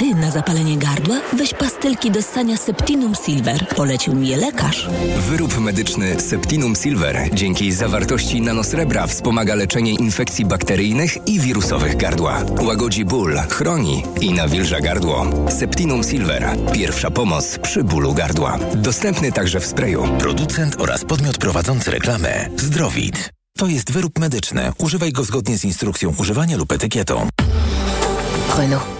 ty na zapalenie gardła weź pastylki do ssania Septinum Silver. Polecił mi je lekarz. Wyrób medyczny Septinum Silver dzięki zawartości nanosrebra wspomaga leczenie infekcji bakteryjnych i wirusowych gardła. Łagodzi ból, chroni i nawilża gardło. Septinum Silver. Pierwsza pomoc przy bólu gardła. Dostępny także w sprayu. Producent oraz podmiot prowadzący reklamę Zdrowit. To jest wyrób medyczny. Używaj go zgodnie z instrukcją używania lub etykietą. Renault.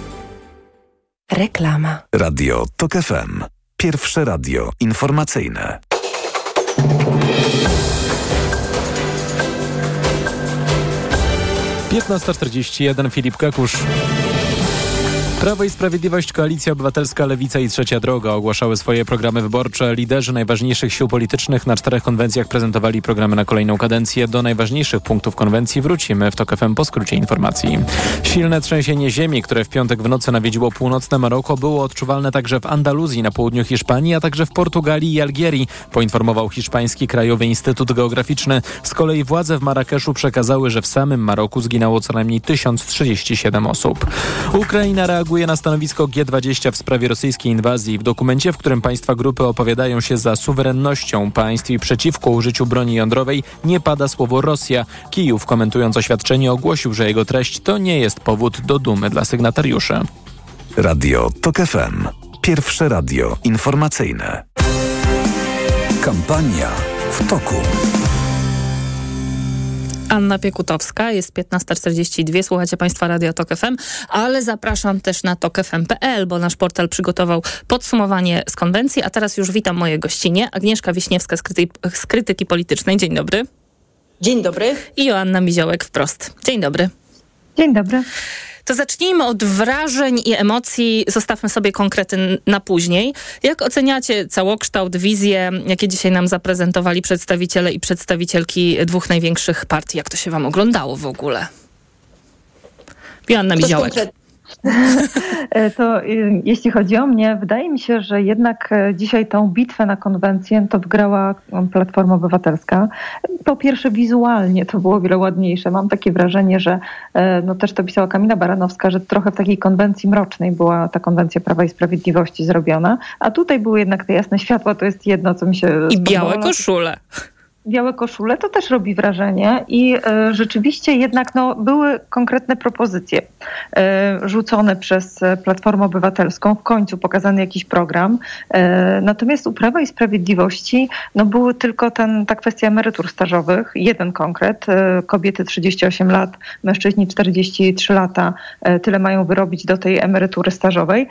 Reklama. Radio TOK FM. Pierwsze radio informacyjne. Piętnasta czterdzieści jeden Filip Kakusz. Prawo i Sprawiedliwość, Koalicja Obywatelska, Lewica i Trzecia Droga ogłaszały swoje programy wyborcze. Liderzy najważniejszych sił politycznych na czterech konwencjach prezentowali programy na kolejną kadencję. Do najważniejszych punktów konwencji wrócimy w TOK FM po skrócie informacji. Silne trzęsienie ziemi, które w piątek w nocy nawiedziło północne Maroko, było odczuwalne także w Andaluzji na południu Hiszpanii, a także w Portugalii i Algierii, poinformował Hiszpański Krajowy Instytut Geograficzny. Z kolei władze w Marrakeszu przekazały, że w samym Maroku zginęło co najmniej 1037 osób. Ukraina reaguje na stanowisko G20 w sprawie rosyjskiej inwazji. W dokumencie, w którym państwa grupy opowiadają się za suwerennością państw i przeciwko użyciu broni jądrowej, nie pada słowo Rosja. Kijów, komentując oświadczenie, ogłosił, że jego treść to nie jest powód do dumy dla sygnatariuszy. Radio TOK FM. Pierwsze radio informacyjne. Kampania w toku. Anna Piekutowska, jest 15.42, słuchacie Państwa Radio Tok FM, ale zapraszam też na tokfm.pl, bo nasz portal przygotował podsumowanie z konwencji, a teraz już witam moje gościnie. Agnieszka Wiśniewska z, kryty z Krytyki Politycznej. Dzień dobry. Dzień dobry. I Joanna Miziołek wprost. Dzień dobry. Dzień dobry. To zacznijmy od wrażeń i emocji, zostawmy sobie konkrety na później. Jak oceniacie całokształt, wizję, jakie dzisiaj nam zaprezentowali przedstawiciele i przedstawicielki dwóch największych partii? Jak to się wam oglądało w ogóle? Joanna Miziołek. E, to y, jeśli chodzi o mnie, wydaje mi się, że jednak e, dzisiaj tą bitwę na konwencję to wygrała Platforma Obywatelska. Po pierwsze wizualnie to było wiele ładniejsze. Mam takie wrażenie, że e, no też to pisała Kamila Baranowska, że trochę w takiej konwencji mrocznej była ta konwencja Prawa i Sprawiedliwości zrobiona, a tutaj były jednak te jasne światła, to jest jedno, co mi się I białe koszule białe koszule, to też robi wrażenie i y, rzeczywiście jednak no, były konkretne propozycje y, rzucone przez Platformę Obywatelską, w końcu pokazany jakiś program. Y, natomiast u Prawa i Sprawiedliwości no, były tylko ten, ta kwestia emerytur stażowych, jeden konkret, kobiety 38 lat, mężczyźni 43 lata, tyle mają wyrobić do tej emerytury stażowej.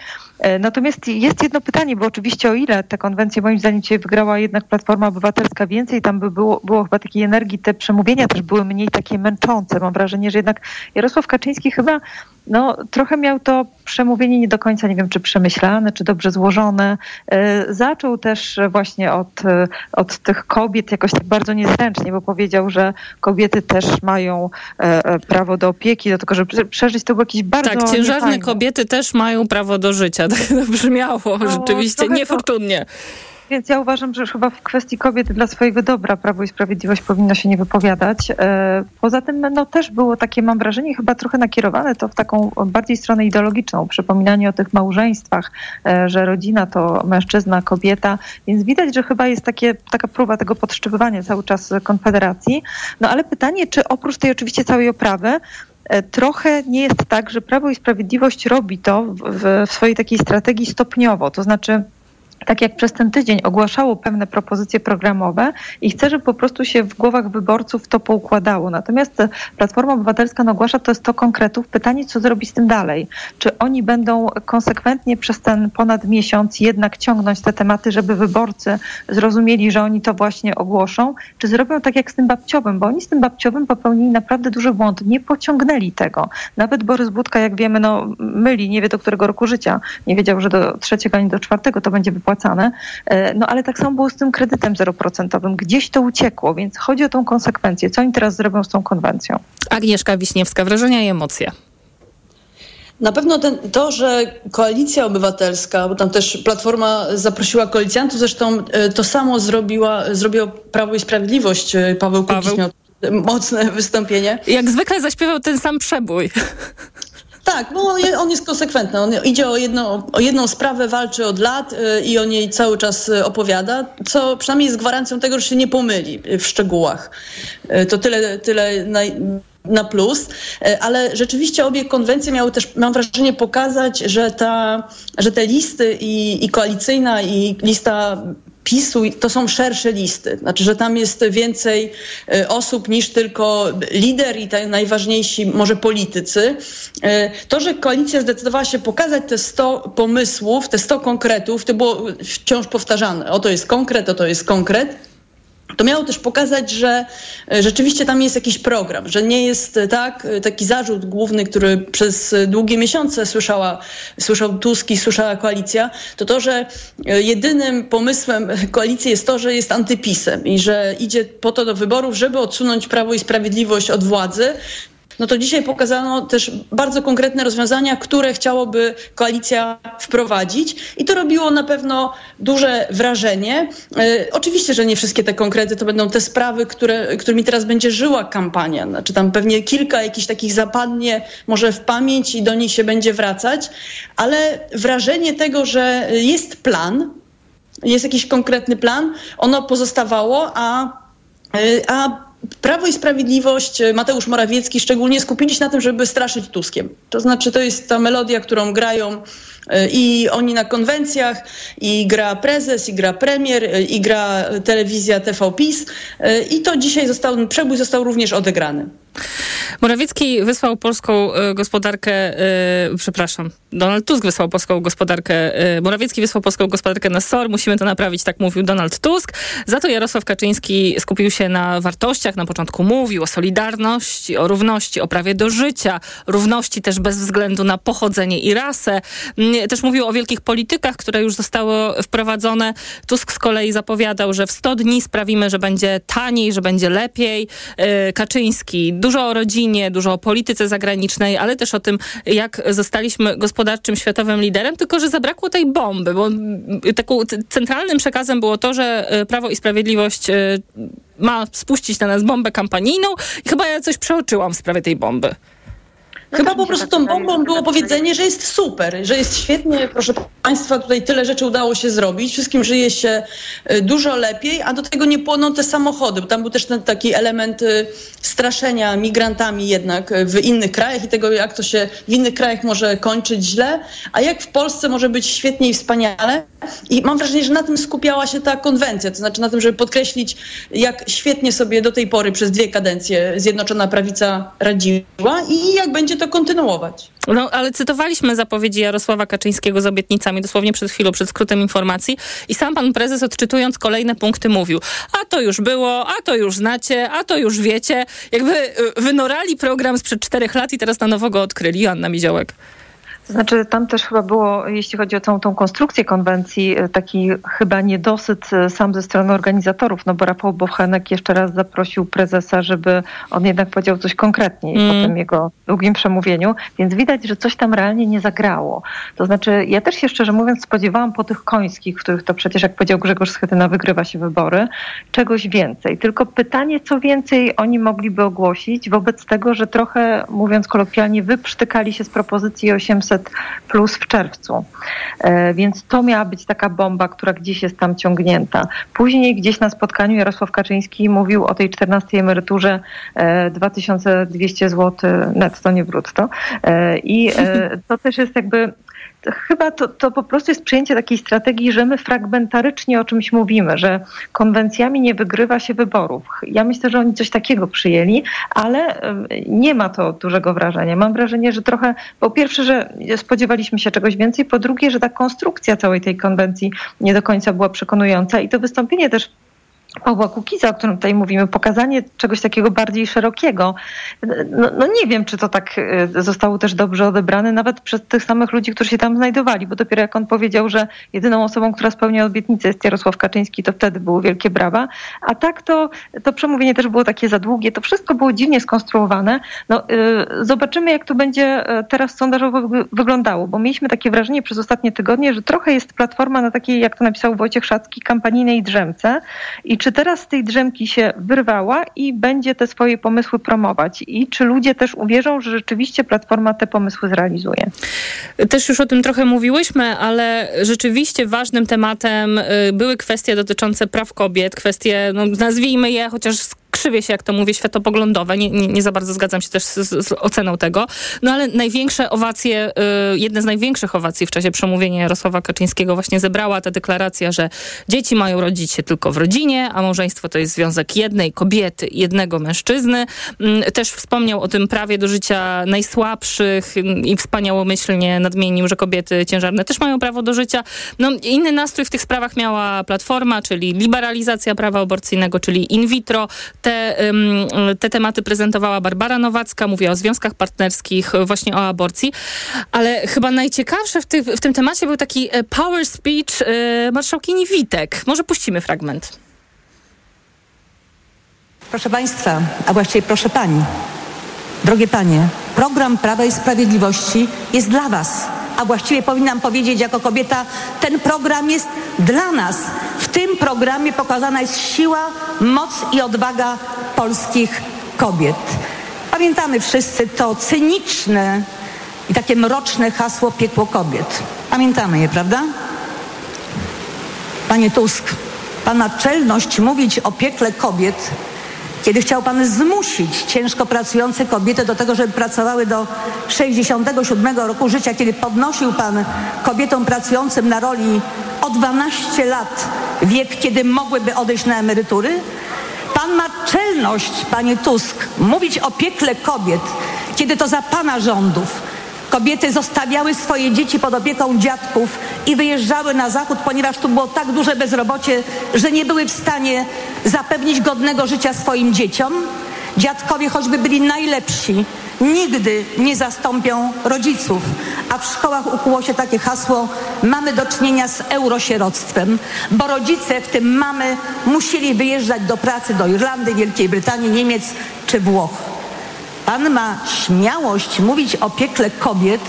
Natomiast jest jedno pytanie, bo oczywiście o ile te konwencje moim zdaniem dzisiaj wygrała jednak Platforma Obywatelska więcej, tam by było, było chyba takiej energii, te przemówienia też były mniej takie męczące. Mam wrażenie, że jednak Jarosław Kaczyński chyba no, trochę miał to przemówienie nie do końca, nie wiem, czy przemyślane, czy dobrze złożone. E, zaczął też właśnie od, e, od tych kobiet jakoś tak bardzo niezręcznie, bo powiedział, że kobiety też mają e, prawo do opieki, do tego, żeby przeżyć, to był jakiś bardzo... Tak, ciężarne niefajny. kobiety też mają prawo do życia. Tak to brzmiało no, rzeczywiście niefortunnie. To więc ja uważam, że chyba w kwestii kobiet dla swojego dobra Prawo i Sprawiedliwość powinno się nie wypowiadać. E, poza tym no, też było takie, mam wrażenie, chyba trochę nakierowane to w taką bardziej stronę ideologiczną, przypominanie o tych małżeństwach, e, że rodzina to mężczyzna, kobieta, więc widać, że chyba jest takie, taka próba tego podszczypywania cały czas Konfederacji. No ale pytanie, czy oprócz tej oczywiście całej oprawy, e, trochę nie jest tak, że Prawo i Sprawiedliwość robi to w, w swojej takiej strategii stopniowo, to znaczy tak jak przez ten tydzień ogłaszało pewne propozycje programowe i chce, żeby po prostu się w głowach wyborców to poukładało. Natomiast Platforma Obywatelska ogłasza to 100 konkretów. Pytanie, co zrobi z tym dalej? Czy oni będą konsekwentnie przez ten ponad miesiąc jednak ciągnąć te tematy, żeby wyborcy zrozumieli, że oni to właśnie ogłoszą? Czy zrobią tak jak z tym babciowym? Bo oni z tym babciowym popełnili naprawdę duży błąd. Nie pociągnęli tego. Nawet Borys Budka, jak wiemy, no, myli, nie wie do którego roku życia. Nie wiedział, że do trzeciego ani do czwartego to będzie wypowiedziane spłacane. No ale tak samo było z tym kredytem zeroprocentowym. Gdzieś to uciekło, więc chodzi o tą konsekwencję. Co oni teraz zrobią z tą konwencją? Agnieszka Wiśniewska, wrażenia i emocje. Na pewno ten, to, że koalicja obywatelska, bo tam też Platforma zaprosiła koalicjantów, zresztą e, to samo zrobiła, zrobiło Prawo i Sprawiedliwość. E, Paweł, Paweł. Kukiz miał mocne wystąpienie. Jak zwykle zaśpiewał ten sam przebój. Tak, bo on jest konsekwentny. On idzie o, o jedną sprawę, walczy od lat e, i o niej cały czas opowiada, co przynajmniej jest gwarancją tego, że się nie pomyli w szczegółach. To tyle, tyle na plus, ale rzeczywiście obie konwencje miały też, mam wrażenie, pokazać, że, ta, że te listy i, i koalicyjna i lista PiSu to są szersze listy. Znaczy, że tam jest więcej e, osób niż tylko lider i najważniejsi może politycy. E, to, że koalicja zdecydowała się pokazać te 100 pomysłów, te 100 konkretów, to było wciąż powtarzane. Oto jest konkret, oto jest konkret to miało też pokazać, że e, rzeczywiście tam jest jakiś program, że nie jest e, tak, e, taki zarzut główny, który przez długie miesiące słyszała, słyszał Tusk i słyszała koalicja, to to, że jedynym pomysłem koalicji jest to, że jest antypisem i że idzie po to do wyborów, żeby odsunąć Prawo i Sprawiedliwość od władzy, no to dzisiaj pokazano też bardzo konkretne rozwiązania, które chciałoby koalicja wprowadzić i to robiło na pewno duże wrażenie. E, oczywiście, że nie wszystkie te konkrety to będą te sprawy, które, którymi teraz będzie żyła kampania. Znaczy tam pewnie kilka jakichś takich zapadnie może w pamięć i do nich się będzie wracać, ale wrażenie tego, że jest plan, jest jakiś konkretny plan, ono pozostawało, a, e, a Prawo i Sprawiedliwość, e, Mateusz Morawiecki szczególnie skupili się na tym, żeby straszyć Tuskiem. To znaczy, to jest ta melodia, którą grają e, i oni na konwencjach, i gra prezes, i gra premier, e, i gra telewizja TV PiS. I to dzisiaj został, przebój został również odegrany. Morawiecki wysłał polską y, gospodarkę, y, przepraszam, Donald Tusk wysłał polską gospodarkę, y, Morawiecki wysłał polską gospodarkę na SOR, musimy to naprawić, tak mówił Donald Tusk. Za to Jarosław Kaczyński skupił się na wartościach, na początku mówił o solidarności, o równości, o prawie do życia, równości też bez względu na pochodzenie i rasę. Mm, też mówił o wielkich politykach, które już zostały wprowadzone. Tusk z kolei zapowiadał, że w 100 dni sprawimy, że będzie taniej, że będzie lepiej. Kaczyński dużo o rodzinie, dużo o polityce zagranicznej, ale też o tym, jak zostaliśmy gospodarczym światowym liderem, tylko że zabrakło tej bomby, bo taką centralnym przekazem było to, że e, Prawo i Sprawiedliwość e, ma spuścić na nas bombę kampanijną i chyba ja coś przeoczyłam w sprawie tej bomby. No Chyba po prostu tak tą bombą było powiedzenie, że jest super, że jest świetnie, proszę Państwa, tutaj tyle rzeczy udało się zrobić, wszystkim żyje się y, dużo lepiej, a do tego nie płoną te samochody, bo tam był też ten taki element y, straszenia migrantami jednak y, w innych krajach i tego, jak to się w innych krajach może kończyć źle, a jak w Polsce może być świetnie i wspaniale. I mam wrażenie, że na tym skupiała się ta konwencja, to znaczy na tym, żeby podkreślić, jak świetnie sobie do tej pory przez dwie kadencje Zjednoczona Prawica radziła i jak będzie to kontynuować. No, ale cytowaliśmy zapowiedzi Jarosława Kaczyńskiego z obietnicami dosłownie przed chwilą, przed skrótem informacji i sam pan prezes odczytując kolejne punkty mówił, a to już było, a to już znacie, a to już wiecie. Jakby y, wynorali program sprzed czterech lat i teraz na nowo go odkryli. Joanna Miziołek. Znaczy tam też chyba było, jeśli chodzi o całą tą konstrukcję konwencji, e, taki chyba niedosyt e, sam ze strony organizatorów, no bo Rafał Bochenek jeszcze raz zaprosił prezesa, żeby on jednak powiedział coś konkretniej mm. po tym jego długim przemówieniu, więc widać, że coś tam realnie nie zagrało. To znaczy ja też się szczerze mówiąc spodziewałam po tych końskich, których to przecież jak powiedział Grzegorz Schetyna wygrywa się wybory, czegoś więcej. Tylko pytanie, co więcej oni mogliby ogłosić wobec tego, że trochę mówiąc kolokwialnie wyprztykali się z propozycji 800 plus w czerwcu. E, więc to miała być taka bomba, która gdzieś jest tam ciągnięta. Później gdzieś na spotkaniu Jarosław Kaczyński mówił o tej 14 emeryturze 2200 zł netto, nie brutto. E, I e, to też jest jakby chyba to, to po prostu jest przyjęcie takiej strategii, że my fragmentarycznie o czymś mówimy, że konwencjami nie wygrywa się wyborów. Ja myślę, że oni coś takiego przyjęli, ale nie ma to dużego wrażenia. Mam wrażenie, że trochę, po pierwsze, że spodziewaliśmy się czegoś więcej, po drugie, że ta konstrukcja całej tej konwencji nie do końca była przekonująca i to wystąpienie też Pawła Kukiza, o którym tutaj mówimy, pokazanie czegoś takiego bardziej szerokiego. No, no, nie wiem, czy to tak e, zostało też dobrze odebrane, nawet przez tych samych ludzi, którzy się tam znajdowali, bo dopiero jak on powiedział, że jedyną osobą, która spełnia obietnicę jest Jarosław Kaczyński, to wtedy były wielkie brawa. A tak to, to przemówienie też było takie za długie, to wszystko było dziwnie skonstruowane. No, yy, zobaczymy, jak to będzie e, teraz sondażowo wyglądało, bo mieliśmy takie wrażenie przez ostatnie tygodnie, że trochę jest platforma na takiej, jak to napisał Wojciech Szacki, kampanijnej drzemce i czy teraz z tej drzemki się wyrwała i będzie te swoje pomysły promować? I czy ludzie też uwierzą, że rzeczywiście Platforma te pomysły zrealizuje? Też już o tym trochę mówiłyśmy, ale rzeczywiście ważnym tematem y, były kwestie dotyczące praw kobiet, kwestie, no, nazwijmy je chociaż krzywie się, jak to mówię, światopoglądowe. Nie, nie, nie za bardzo zgadzam się też z, z, oceną tego. No ale największe owacje, y, jedne z największych owacji w czasie przemówienia Jarosława Kaczyńskiego właśnie zebrała ta deklaracja, że dzieci mają rodzić się tylko w rodzinie, a małżeństwo to jest związek jednej kobiety, jednego mężczyzny. Y, też wspomniał o tym prawie do życia najsłabszych i wspaniałomyślnie nadmienił, że kobiety ciężarne też mają prawo do życia. No, inny nastrój w tych sprawach miała Platforma, czyli liberalizacja prawa aborcyjnego, czyli in vitro, te, te tematy prezentowała Barbara Nowacka, mówiła o związkach partnerskich, właśnie o aborcji, ale chyba najciekawsze w, ty, w tym temacie był taki e, power speech e, marszałkini Witek. Może puścimy fragment. Proszę Państwa, a właściwie proszę Pani, drogie Panie, program Prawa i Sprawiedliwości jest dla Was a właściwie powinnam powiedzieć jako kobieta, ten program jest dla nas. W tym programie pokazana jest siła, moc i odwaga polskich kobiet. Pamiętamy wszyscy to cyniczne i takie mroczne hasło piekło kobiet. Pamiętamy je, prawda? Panie Tusk, Pana czelność mówić o piekle kobiet kiedy chciał Pan zmusić ciężko pracujące kobiety do tego, żeby pracowały do 67 roku życia, kiedy podnosił Pan kobietom pracującym na roli o 12 lat wiek, kiedy mogłyby odejść na emerytury? Pan ma czelność, Panie Tusk, mówić o piekle kobiet, kiedy to za Pana rządów Kobiety zostawiały swoje dzieci pod opieką dziadków i wyjeżdżały na zachód, ponieważ tu było tak duże bezrobocie, że nie były w stanie zapewnić godnego życia swoim dzieciom. Dziadkowie, choćby byli najlepsi, nigdy nie zastąpią rodziców. A w szkołach ukuło się takie hasło: mamy do czynienia z eurosieroctwem, bo rodzice, w tym mamy, musieli wyjeżdżać do pracy do Irlandii, Wielkiej Brytanii, Niemiec czy Włoch. Pan ma śmiałość mówić o piekle kobiet,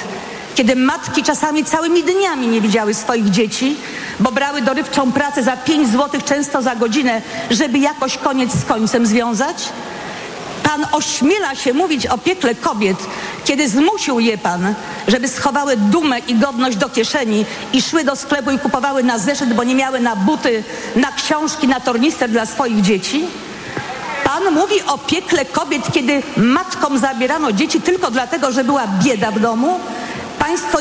kiedy matki czasami całymi dniami nie widziały swoich dzieci, bo brały dorywczą pracę za 5 złotych często za godzinę, żeby jakoś koniec z końcem związać? Pan ośmiela się mówić o piekle kobiet, kiedy zmusił je pan, żeby schowały dumę i godność do kieszeni i szły do sklepu i kupowały na zeszyt, bo nie miały na buty, na książki, na tornister dla swoich dzieci? Pan mówi o piekle kobiet, kiedy matkom zabierano dzieci tylko dlatego, że była bieda w domu?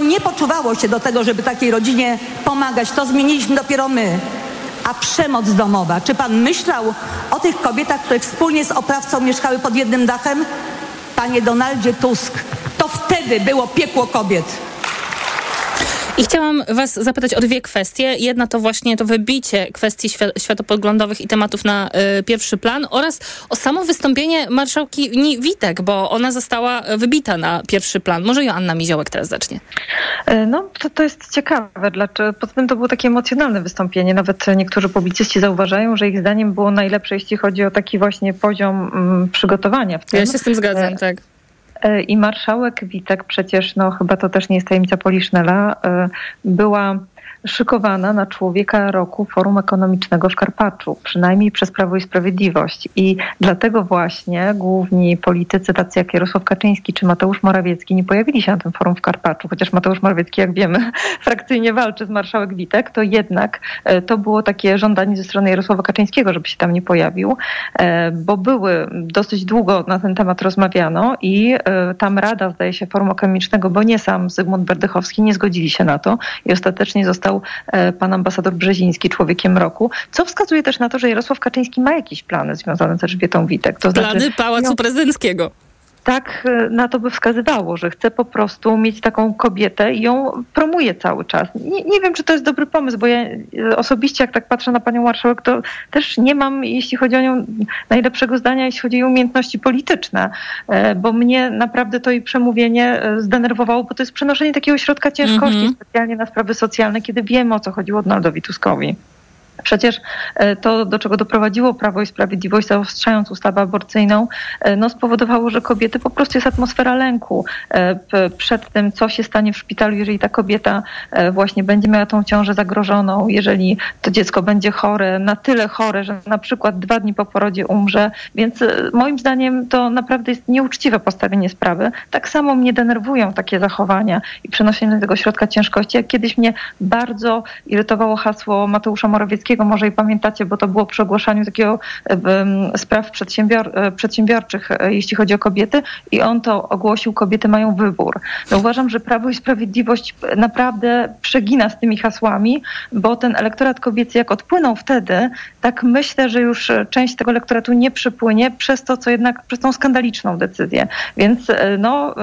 Nie poczuwało się do tego, żeby takiej rodzinie pomagać. To zmieniliśmy dopiero my. A przemoc domowa. Czy pan myślał o tych kobietach, które wspólnie z oprawcą mieszkały pod jednym dachem? Panie Donaldzie Tusk, to wtedy było piekło kobiet. I chciałam was zapytać o dwie kwestie. Jedna to właśnie to wybicie kwestii światopoglądowych i tematów na y, pierwszy plan oraz o samo wystąpienie marszałki Witek, bo ona została wybita na pierwszy plan. Może Joanna Miziołek teraz zacznie. E, no, to, to jest ciekawe. Dlaczego? Poza tym to było takie emocjonalne wystąpienie. Nawet niektórzy publicyści zauważają, że ich zdaniem było najlepsze, jeśli chodzi o taki właśnie poziom mm, przygotowania. W tym. Ja się z tym zgadzam, tak. E, I marszałek Witek, przecież no chyba to też nie jest tajemnica Poliszynela, e, była szykowana na człowieka roku Forum Ekonomicznego w Karpaczu, przynajmniej przez Prawo i Sprawiedliwość. I dlatego właśnie główni politycy, tacy jak Jarosław Kaczyński czy Mateusz Morawiecki, nie pojawili się na tym forum w Karpaczu, chociaż Mateusz Morawiecki, jak wiemy, frakcyjnie walczy z marszałek Witek, to jednak e, to było takie żądanie ze strony Jarosława Kaczyńskiego, żeby się tam nie pojawił, e, bo były dosyć długo na ten temat rozmawiano i e, tam Rada, zdaje się, Forum Ekonomicznego, bo nie sam Zygmunt Berdychowski, nie zgodzili się na to i ostatecznie został został e, pan ambasador Brzeziński człowiekiem roku, co wskazuje też na to, że Jarosław Kaczyński ma jakieś plany związane z Elżbietą Witek. To plany znaczy, Pałacu Prezydenckiego. Tak e, na to by wskazywało, że chce po prostu mieć taką kobietę i ją promuje cały czas. Nie, nie wiem, czy to jest dobry pomysł, bo ja e, osobiście, jak tak patrzę na panią marszałek, to też nie mam, jeśli chodzi o nią, najlepszego zdania, jeśli chodzi o umiejętności polityczne, e, bo mnie naprawdę to jej przemówienie zdenerwowało, bo to jest przenoszenie takiego środka ciężkości mm -hmm. specjalnie na sprawy socjalne, kiedy wiemy, o co chodziło Donaldowi Tuskowi. Przecież e, to, do czego doprowadziło Prawo i Sprawiedliwość, zaostrzając ustawę aborcyjną, e, no, spowodowało, że kobiety po prostu jest atmosfera lęku e, przed tym, co się stanie w szpitalu, jeżeli ta kobieta właśnie będzie miała tą ciążę zagrożoną, jeżeli to dziecko będzie chore, na tyle chore, że na przykład dwa dni po porodzie umrze. Więc moim zdaniem to naprawdę jest nieuczciwe postawienie sprawy. Tak samo mnie denerwują takie zachowania i przenoszenie tego środka ciężkości, jak kiedyś mnie bardzo irytowało hasło Mateusza Morawieckiego, może i pamiętacie, bo to było przy ogłaszaniu takiego spraw przedsiębior e, przedsiębiorczych, e, jeśli chodzi o kobiety i on to ogłosił, kobiety mają wybór. No uważam, że Prawo i Sprawiedliwość naprawdę przegina z tymi hasłami, bo ten elektorat kobiecy jak odpłynął wtedy, tak myślę, że już część tego elektoratu nie przypłynie przez to, co jednak, przez tą skandaliczną decyzję. Więc e, no,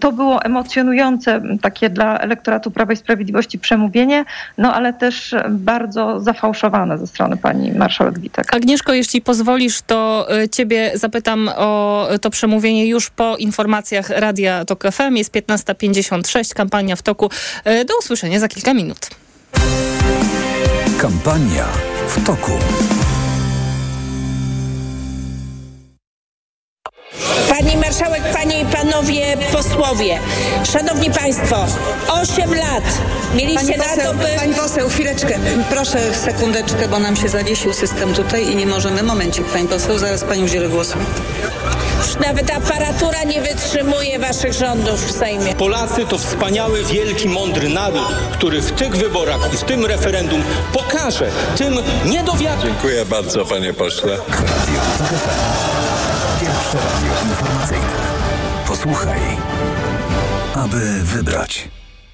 to było emocjonujące takie dla elektoratu Prawa i Sprawiedliwości przemówienie, no ale też bardzo zafałszowane ze strony pani marszałek Witek. Agnieszko, jeśli pozwolisz, to e, ciebie zapytam o to przemówienie już po informacjach Radia TOK FM. Jest 15.56, kampania w toku. E, do usłyszenia za kilka minut. Kampania w toku. Pani marszałek, panie i panowie posłowie, szanowni państwo, 8 lat mieliście pani na to, by... Pani poseł, chwileczkę, proszę sekundeczkę, bo nam się zawiesił system tutaj i nie możemy. Momencik, pani poseł, zaraz pani udzielę głosu. Nawet aparatura nie wytrzymuje waszych rządów w Sejmie. Polacy to wspaniały, wielki, mądry naród, który w tych wyborach i w tym referendum pokaże tym niedowiadom. Dziękuję bardzo, panie pośle. Pierwsze radio informacyjne. Posłuchaj, aby wybrać.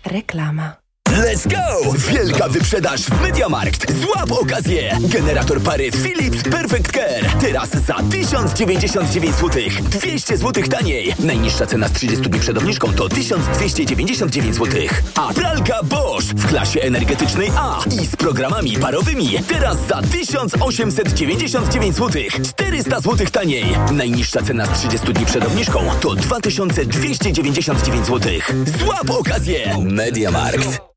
Reklama. Let's go! Wielka wyprzedaż w Mediamarkt. Złap okazję! Generator pary Philips Perfect Care. Teraz za 1099 zł. 200 zł taniej. Najniższa cena z 30 dni przed obniżką to 1299 zł. A pralka Bosch w klasie energetycznej A i z programami parowymi. Teraz za 1899 zł. 400 zł taniej. Najniższa cena z 30 dni przed obniżką to 2299 zł. Złap okazję! Mediamarkt.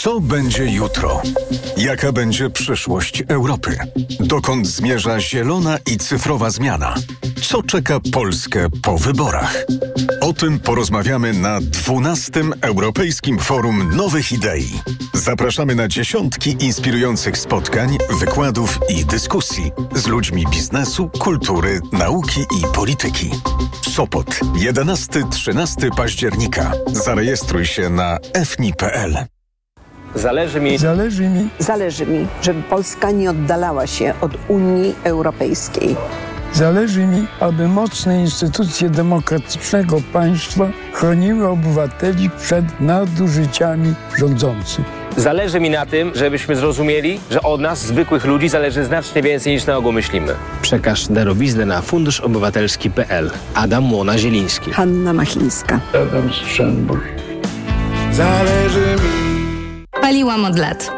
Co będzie jutro? Jaka będzie przyszłość Europy? Dokąd zmierza zielona i cyfrowa zmiana? Co czeka Polskę po wyborach? O tym porozmawiamy na 12. Europejskim Forum Nowych Idei. Zapraszamy na dziesiątki inspirujących spotkań, wykładów i dyskusji z ludźmi biznesu, kultury, nauki i polityki. Sopot 11-13 października. Zarejestruj się na fni.pl. Zależy mi. Zależy mi. Zależy mi, żeby Polska nie oddalała się od Unii Europejskiej. Zależy mi, aby mocne instytucje demokratycznego państwa chroniły obywateli przed nadużyciami rządzących. Zależy mi na tym, żebyśmy zrozumieli, że od nas, zwykłych ludzi, zależy znacznie więcej niż na ogół myślimy. Przekaż darowiznę na funduszobywatelski.pl. Adam Młona-Zieliński. Hanna Machińska. Adam Strzembusz. Zależy mi Paliłam od lat.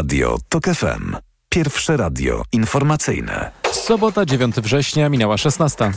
Radio TOK FM. Pierwsze radio informacyjne. Sobota, 9 września, minęła 16.